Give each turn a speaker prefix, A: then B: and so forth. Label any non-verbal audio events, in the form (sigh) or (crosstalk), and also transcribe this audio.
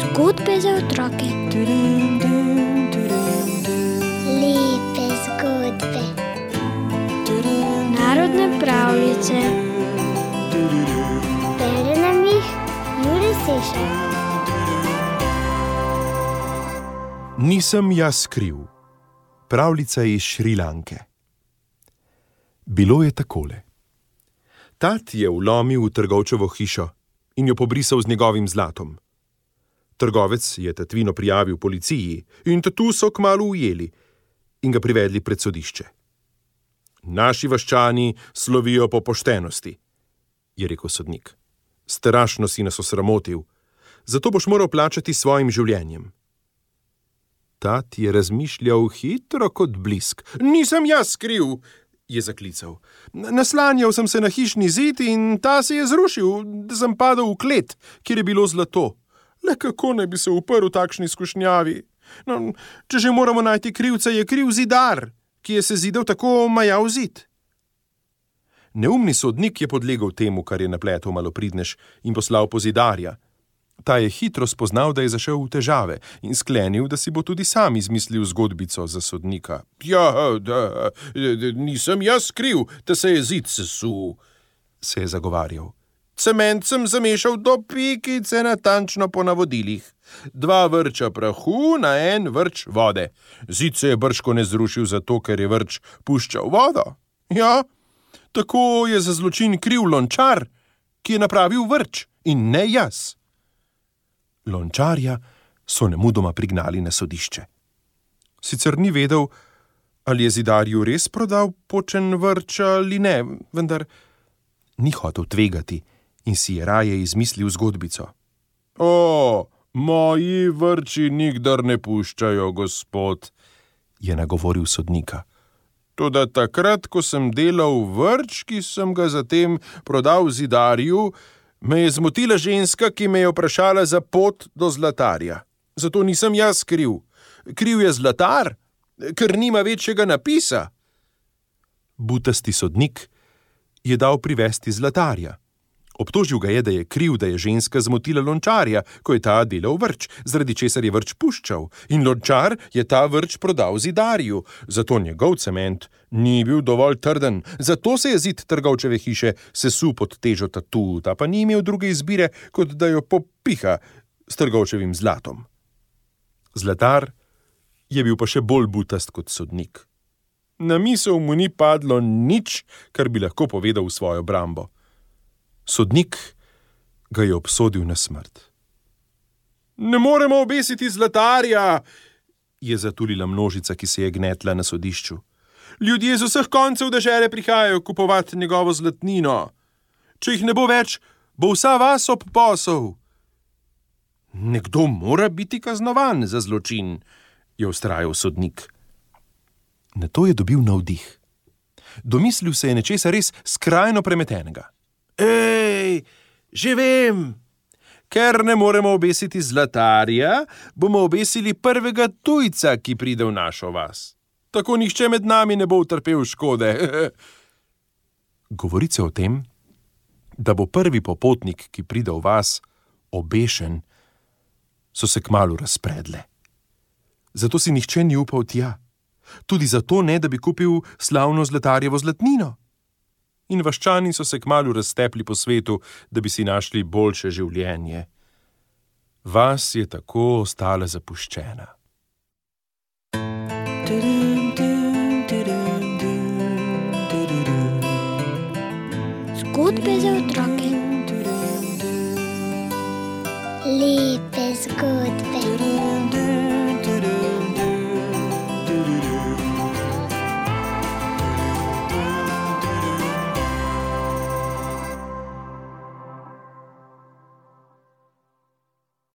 A: Zgodbe za otroke.
B: Lepe zgodbe.
A: Narodne pravljice.
B: Bere nam jih Juri Sešar.
C: Nisem jaz kriv. Pravljica iz Šrilanke. Bilo je takole. Tat je vlomil v trgovčevo hišo in jo pobrisal z njegovim zlatom. Trgovec je tatvino prijavil policiji in tatu so kmalo ujeli in ga privedli pred sodišče. Naši vaščani slovijo po poštenosti, je rekel sodnik. Strašno si nas osramotil, zato boš moral plačati svojim življenjem. Tat je razmišljal hitro kot blisk. Nisem jaz kriv, je zaklical. Naslanjal sem se na hišni zid in ta se je zrušil, da sem padel v klet, kjer je bilo zlato. Le kako naj bi se uprl takšni skušnjavi? No, če že moramo najti krivca, je kriv zidar, ki je se zidal tako majav zid. Neumni sodnik je podlegel temu, kar je napletel malopridnež in poslal po zidarja. Ta je hitro spoznal, da je zašel v težave in sklenil, da si bo tudi sam izmislil zgodbico za sodnika. Ja, da, nisem jaz kriv, da se je zid sesul, se je zagovarjal. Cement sem zamešal do pikice natančno po navodilih. Dva vrča prahu na en vrč vode. Zid se je brško ne zrušil zato, ker je vrč puščal vodo. Ja, tako je za zločin kriv lončar, ki je napravil vrč in ne jaz. Lončarja so nemudoma prignali na sodišče. Sicer ni vedel, ali je zidarju res prodal počen vrč ali ne, vendar ni hotel tvegati in si je raje izmislil zgodbico. O, moji vrči nikdar ne puščajo, gospod, je nagovoril sodnika. Toda takrat, ko sem delal vrč, ki sem ga zatem prodal zidarju, me je zmotila ženska, ki me je vprašala za pot do zlatarja. Zato nisem jaz kriv. Kriv je zlatar, ker nima večjega napisa. Butasti sodnik je dal privesti zlatarja. Obtožil ga je, da je kriv, da je ženska zmotila lončarja, ko je ta delal vrč, zaradi česar je vrč puščal, in lončar je ta vrč prodal zidarju, zato njegov cement ni bil dovolj trden, zato se je zid trgovčeve hiše sesul pod težo tatu, ta pa ni imel druge izbire, kot da jo popiha s trgovčevim zlatom. Zlatar je bil pa še bolj butast kot sodnik. Na misel mu ni padlo nič, kar bi lahko povedal v svojo brambo. Sodnik ga je obsodil na smrt. Ne moremo obesiti zlatarja, je zatulila množica, ki se je gnetla na sodišču. Ljudje z vseh koncev države prihajajo kupovati njegovo zlatnino. Če jih ne bo več, bo vsa vas ob posel. Nekdo mora biti kaznovan za zločin, je ustrajal sodnik. Na to je dobil navdih. Domislil se je nečesa res skrajno premetenega. Ej, že vem! Ker ne moremo obesiti zlatarja, bomo obesili prvega tujca, ki pride v našo vas. Tako nihče med nami ne bo utrpel škode. (laughs) Govorice o tem, da bo prvi popotnik, ki pride v vas, obešen, so se kmalo razpredle. Zato si nihče ni upal tja, tudi zato ne, da bi kupil slavno zlatarjevo zlatnino in vaščani so se kmalo raztepli po svetu, da bi si našli boljše življenje. Vas je tako ostala zapuščena.
A: Zgodbe za otroke.
B: Lepe zgodbe.